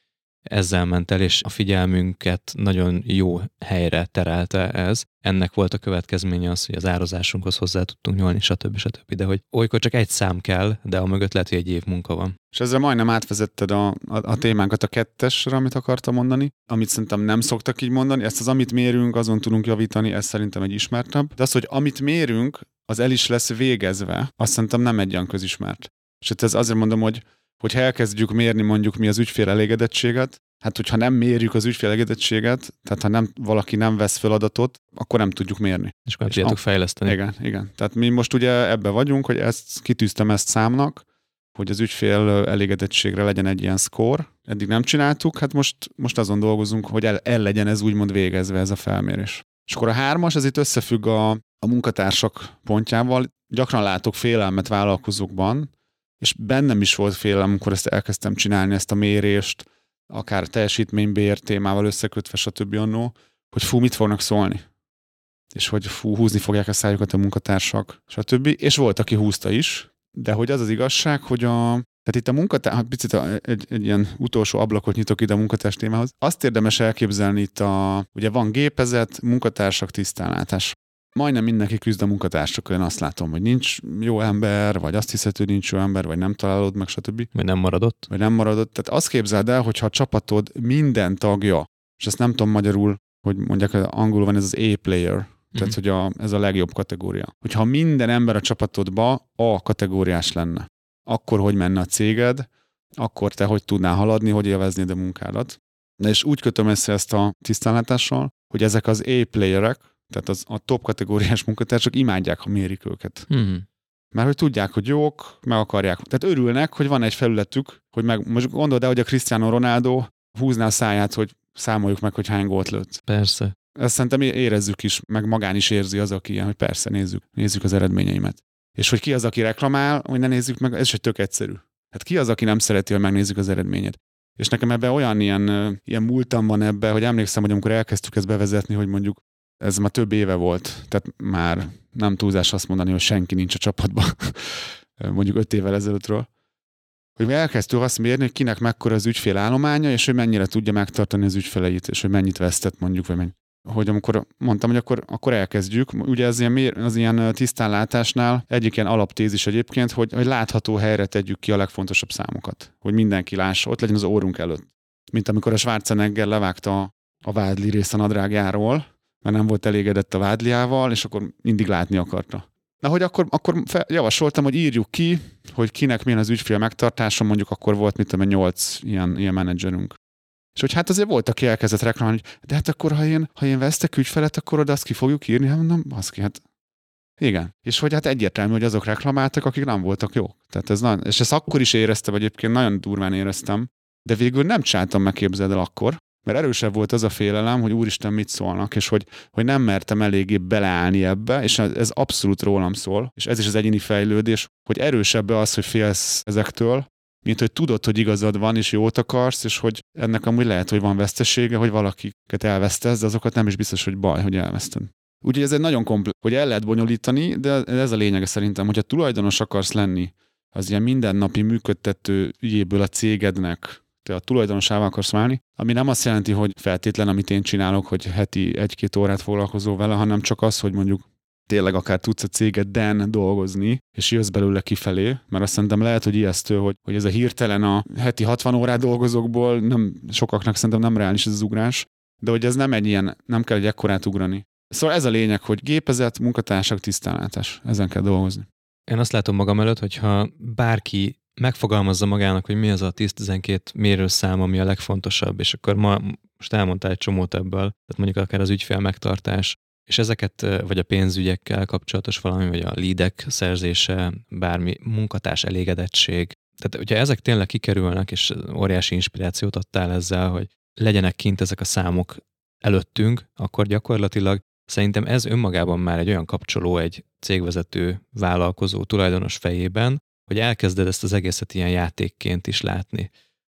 ezzel ment el, és a figyelmünket nagyon jó helyre terelte ez. Ennek volt a következménye az, hogy az árazásunkhoz hozzá tudtunk nyúlni, stb. stb. De hogy olykor csak egy szám kell, de a mögött lehet, hogy egy év munka van. És ezzel majdnem átvezetted a, a, a témánkat a kettesre, amit akartam mondani, amit szerintem nem szoktak így mondani. Ezt az, amit mérünk, azon tudunk javítani, ez szerintem egy ismertebb. De az, hogy amit mérünk, az el is lesz végezve, azt szerintem nem egy olyan közismert. És ez azért mondom, hogy hogyha elkezdjük mérni mondjuk mi az ügyfél elégedettséget, hát hogyha nem mérjük az ügyfél elégedettséget, tehát ha nem, valaki nem vesz fel adatot, akkor nem tudjuk mérni. És akkor tudjátok fejleszteni. Igen, igen. Tehát mi most ugye ebbe vagyunk, hogy ezt kitűztem ezt számnak, hogy az ügyfél elégedettségre legyen egy ilyen score. Eddig nem csináltuk, hát most, most azon dolgozunk, hogy el, el legyen ez úgymond végezve ez a felmérés. És akkor a hármas, ez itt összefügg a, a munkatársak pontjával. Gyakran látok félelmet vállalkozókban, és bennem is volt félelem, amikor ezt elkezdtem csinálni, ezt a mérést, akár teljesítménybér témával összekötve, stb. annó, hogy fú, mit fognak szólni. És hogy fú, húzni fogják a szájukat a munkatársak, stb. És volt, aki húzta is, de hogy az az igazság, hogy a, tehát itt a munkatárs, picit a, egy, egy ilyen utolsó ablakot nyitok ide a munkatárs témához. Azt érdemes elképzelni itt a, ugye van gépezet, munkatársak tisztánlátás majdnem mindenki küzd a munkatársak, én azt látom, hogy nincs jó ember, vagy azt hiszed, hogy nincs jó ember, vagy nem találod meg, stb. Vagy nem maradott. Vagy nem maradott. Tehát azt képzeld el, hogyha a csapatod minden tagja, és ezt nem tudom magyarul, hogy mondják, hogy angolul van ez az A-player, tehát, mm-hmm. hogy a, ez a legjobb kategória. Hogyha minden ember a csapatodba A kategóriás lenne, akkor hogy menne a céged, akkor te hogy tudnál haladni, hogy élveznéd a munkádat. De és úgy kötöm össze ezt a tisztánlátással, hogy ezek az A-playerek, tehát az, a top kategóriás munkatársak imádják, ha mérik őket. Mm. Mert hogy tudják, hogy jók, meg akarják. Tehát örülnek, hogy van egy felületük, hogy meg, most gondold el, hogy a Cristiano Ronaldo húzná a száját, hogy számoljuk meg, hogy hány gólt lőtt. Persze. Ezt szerintem érezzük is, meg magán is érzi az, aki ilyen, hogy persze nézzük, nézzük az eredményeimet. És hogy ki az, aki reklamál, hogy ne nézzük meg, ez is egy tök egyszerű. Hát ki az, aki nem szereti, hogy megnézzük az eredményet. És nekem ebben olyan ilyen, ilyen múltam van ebbe, hogy emlékszem, hogy amikor elkezdtük ezt bevezetni, hogy mondjuk ez már több éve volt, tehát már nem túlzás azt mondani, hogy senki nincs a csapatban, mondjuk öt évvel ezelőttről, hogy elkezdtük azt mérni, hogy kinek mekkora az ügyfél állománya, és hogy mennyire tudja megtartani az ügyfeleit, és hogy mennyit vesztett mondjuk, vagy mennyi. Hogy amikor mondtam, hogy akkor, akkor elkezdjük. Ugye az ilyen, az ilyen tisztánlátásnál egyik ilyen alaptézis egyébként, hogy, hogy látható helyre tegyük ki a legfontosabb számokat. Hogy mindenki lássa, ott legyen az órunk előtt. Mint amikor a Schwarzenegger levágta a vádli részt a nadrágjáról, mert nem volt elégedett a vádliával, és akkor mindig látni akarta. Na, hogy akkor, akkor fel, javasoltam, hogy írjuk ki, hogy kinek milyen az ügyfél megtartása, mondjuk akkor volt, mit tudom, nyolc ilyen, ilyen menedzserünk. És hogy hát azért volt, aki elkezdett reklamálni, hogy de hát akkor, ha én, ha én vesztek ügyfelet, akkor oda azt ki fogjuk írni, hát mondom, ki, hát igen. És hogy hát egyértelmű, hogy azok reklamáltak, akik nem voltak jók. Tehát ez nagyon, és ezt akkor is éreztem, egyébként nagyon durván éreztem, de végül nem csináltam meg, képzeld el akkor, mert erősebb volt az a félelem, hogy úristen mit szólnak, és hogy, hogy nem mertem eléggé beleállni ebbe, és ez abszolút rólam szól, és ez is az egyéni fejlődés, hogy erősebb az, hogy félsz ezektől, mint hogy tudod, hogy igazad van, és jót akarsz, és hogy ennek amúgy lehet, hogy van vesztesége, hogy valakiket elvesztesz, de azokat nem is biztos, hogy baj, hogy elveszted. Úgyhogy ez egy nagyon komplex, hogy el lehet bonyolítani, de ez a lényege szerintem, hogyha tulajdonos akarsz lenni az ilyen mindennapi működtető ügyéből a cégednek, te a tulajdonosával akarsz válni, ami nem azt jelenti, hogy feltétlen, amit én csinálok, hogy heti egy-két órát foglalkozol vele, hanem csak az, hogy mondjuk tényleg akár tudsz a cégeden dolgozni, és jössz belőle kifelé, mert azt szerintem lehet, hogy ijesztő, hogy, hogy ez a hirtelen a heti 60 órát dolgozókból nem, sokaknak szerintem nem reális ez az ugrás, de hogy ez nem egy ilyen, nem kell egy ekkorát ugrani. Szóval ez a lényeg, hogy gépezet, munkatársak, tisztánlátás. Ezen kell dolgozni. Én azt látom magam előtt, hogyha bárki megfogalmazza magának, hogy mi az a 10-12 mérőszám, ami a legfontosabb, és akkor ma most elmondtál egy csomót ebből, tehát mondjuk akár az ügyfél megtartás, és ezeket, vagy a pénzügyekkel kapcsolatos valami, vagy a leadek szerzése, bármi munkatárs elégedettség. Tehát, hogyha ezek tényleg kikerülnek, és óriási inspirációt adtál ezzel, hogy legyenek kint ezek a számok előttünk, akkor gyakorlatilag szerintem ez önmagában már egy olyan kapcsoló egy cégvezető, vállalkozó, tulajdonos fejében, hogy elkezded ezt az egészet ilyen játékként is látni.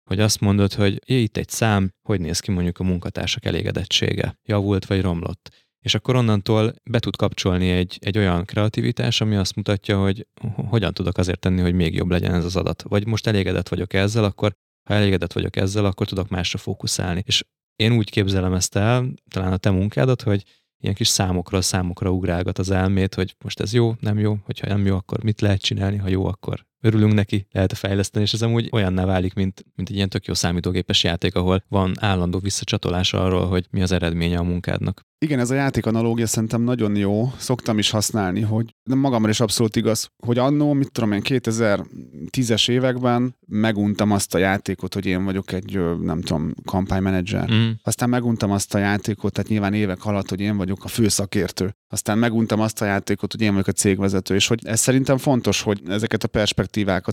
hogy azt mondod, hogy jé, itt egy szám, hogy néz ki mondjuk a munkatársak elégedettsége, javult vagy romlott. És akkor onnantól be tud kapcsolni egy, egy olyan kreativitás, ami azt mutatja, hogy hogyan tudok azért tenni, hogy még jobb legyen ez az adat. Vagy most elégedett vagyok ezzel, akkor ha elégedett vagyok ezzel, akkor tudok másra fókuszálni. És én úgy képzelem ezt el, talán a te munkádat, hogy ilyen kis számokra, számokra ugrálgat az elmét, hogy most ez jó, nem jó, hogyha nem jó, akkor mit lehet csinálni, ha jó, akkor örülünk neki, lehet fejleszteni, és ez amúgy olyanná válik, mint, mint egy ilyen tök jó számítógépes játék, ahol van állandó visszacsatolás arról, hogy mi az eredménye a munkádnak. Igen, ez a játék analógia szerintem nagyon jó, szoktam is használni, hogy de magamra is abszolút igaz, hogy annó, mit tudom én, 2010-es években meguntam azt a játékot, hogy én vagyok egy, nem tudom, kampánymenedzser. Mm. Aztán meguntam azt a játékot, tehát nyilván évek alatt, hogy én vagyok a főszakértő. Aztán meguntam azt a játékot, hogy én vagyok a cégvezető, és hogy ez szerintem fontos, hogy ezeket a perspektívákat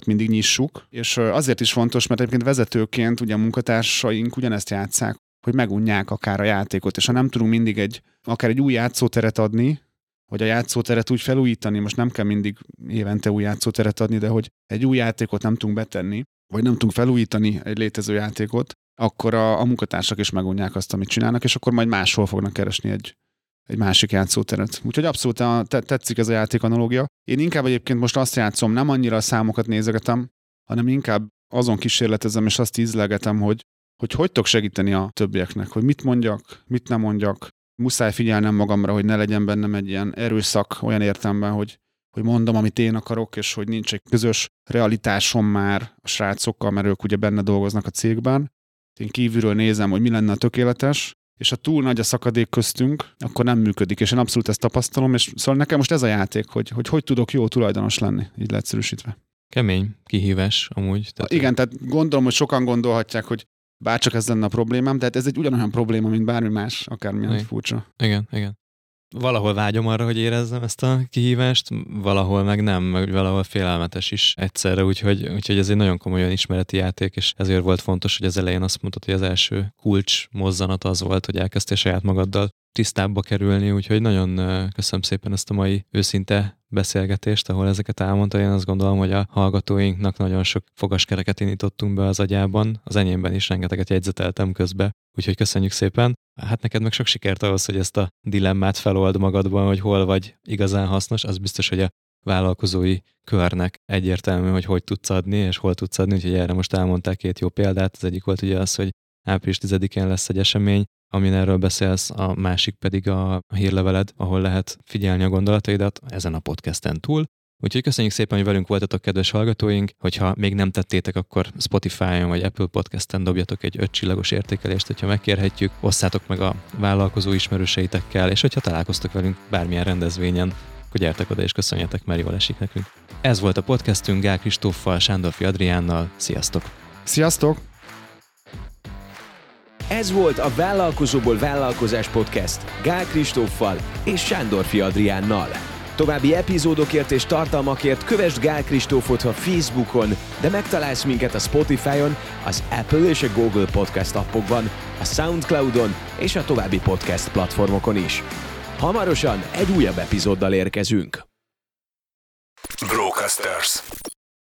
mindig nyissuk, és azért is fontos, mert egyébként vezetőként ugye a munkatársaink ugyanezt játszák, hogy megunják akár a játékot, és ha nem tudunk mindig egy, akár egy új játszóteret adni, vagy a játszóteret úgy felújítani, most nem kell mindig évente új játszóteret adni, de hogy egy új játékot nem tudunk betenni, vagy nem tudunk felújítani egy létező játékot, akkor a, a munkatársak is megunják azt, amit csinálnak, és akkor majd máshol fognak keresni egy, egy másik játszóteret. Úgyhogy abszolút tetszik ez a játék analógia. Én inkább egyébként most azt játszom, nem annyira a számokat nézegetem, hanem inkább azon kísérletezem, és azt ízlegetem, hogy hogy hogy tudok segíteni a többieknek, hogy mit mondjak, mit nem mondjak. Muszáj figyelnem magamra, hogy ne legyen bennem egy ilyen erőszak olyan értelemben, hogy, hogy mondom, amit én akarok, és hogy nincs egy közös realitásom már a srácokkal, mert ők ugye benne dolgoznak a cégben. Én kívülről nézem, hogy mi lenne a tökéletes, és ha túl nagy a szakadék köztünk, akkor nem működik, és én abszolút ezt tapasztalom, és szóval nekem most ez a játék, hogy hogy, hogy tudok jó tulajdonos lenni, így leegyszerűsítve. Kemény kihívás amúgy. Tehát Igen, tehát gondolom, hogy sokan gondolhatják, hogy bárcsak ez lenne a problémám, tehát ez egy ugyanolyan probléma, mint bármi más, akármilyen igen. furcsa. Igen, igen. Valahol vágyom arra, hogy érezzem ezt a kihívást, valahol meg nem, meg valahol félelmetes is egyszerre, úgyhogy, úgyhogy ez egy nagyon komolyan ismereti játék, és ezért volt fontos, hogy az elején azt mondtad, hogy az első kulcs mozzanat az volt, hogy elkezdtél saját magaddal tisztábbba kerülni, úgyhogy nagyon köszönöm szépen ezt a mai őszinte beszélgetést, ahol ezeket elmondta. Én azt gondolom, hogy a hallgatóinknak nagyon sok fogaskereket indítottunk be az agyában, az enyémben is rengeteget jegyzeteltem közbe, úgyhogy köszönjük szépen. Hát neked meg sok sikert ahhoz, hogy ezt a dilemmát felold magadban, hogy hol vagy igazán hasznos, az biztos, hogy a vállalkozói körnek egyértelmű, hogy hogy tudsz adni, és hol tudsz adni, úgyhogy erre most elmondták két jó példát. Az egyik volt ugye az, hogy április 10-én lesz egy esemény, amin erről beszélsz, a másik pedig a hírleveled, ahol lehet figyelni a gondolataidat ezen a podcasten túl. Úgyhogy köszönjük szépen, hogy velünk voltatok, kedves hallgatóink. Hogyha még nem tettétek, akkor Spotify-on vagy Apple Podcast-en dobjatok egy öt csillagos értékelést, hogyha megkérhetjük, osszátok meg a vállalkozó ismerőseitekkel, és hogyha találkoztok velünk bármilyen rendezvényen, akkor gyertek oda és köszönjetek, mert jól esik nekünk. Ez volt a podcastünk Gál Kristóffal, Sándorfi Adriánnal. Sziasztok! Sziasztok! Ez volt a Vállalkozóból Vállalkozás Podcast Gál Kristóffal és Sándorfi Adriánnal. További epizódokért és tartalmakért kövess Gál Kristófot a Facebookon, de megtalálsz minket a Spotify-on, az Apple és a Google Podcast appokban, a Soundcloud-on és a további podcast platformokon is. Hamarosan egy újabb epizóddal érkezünk. Brocasters.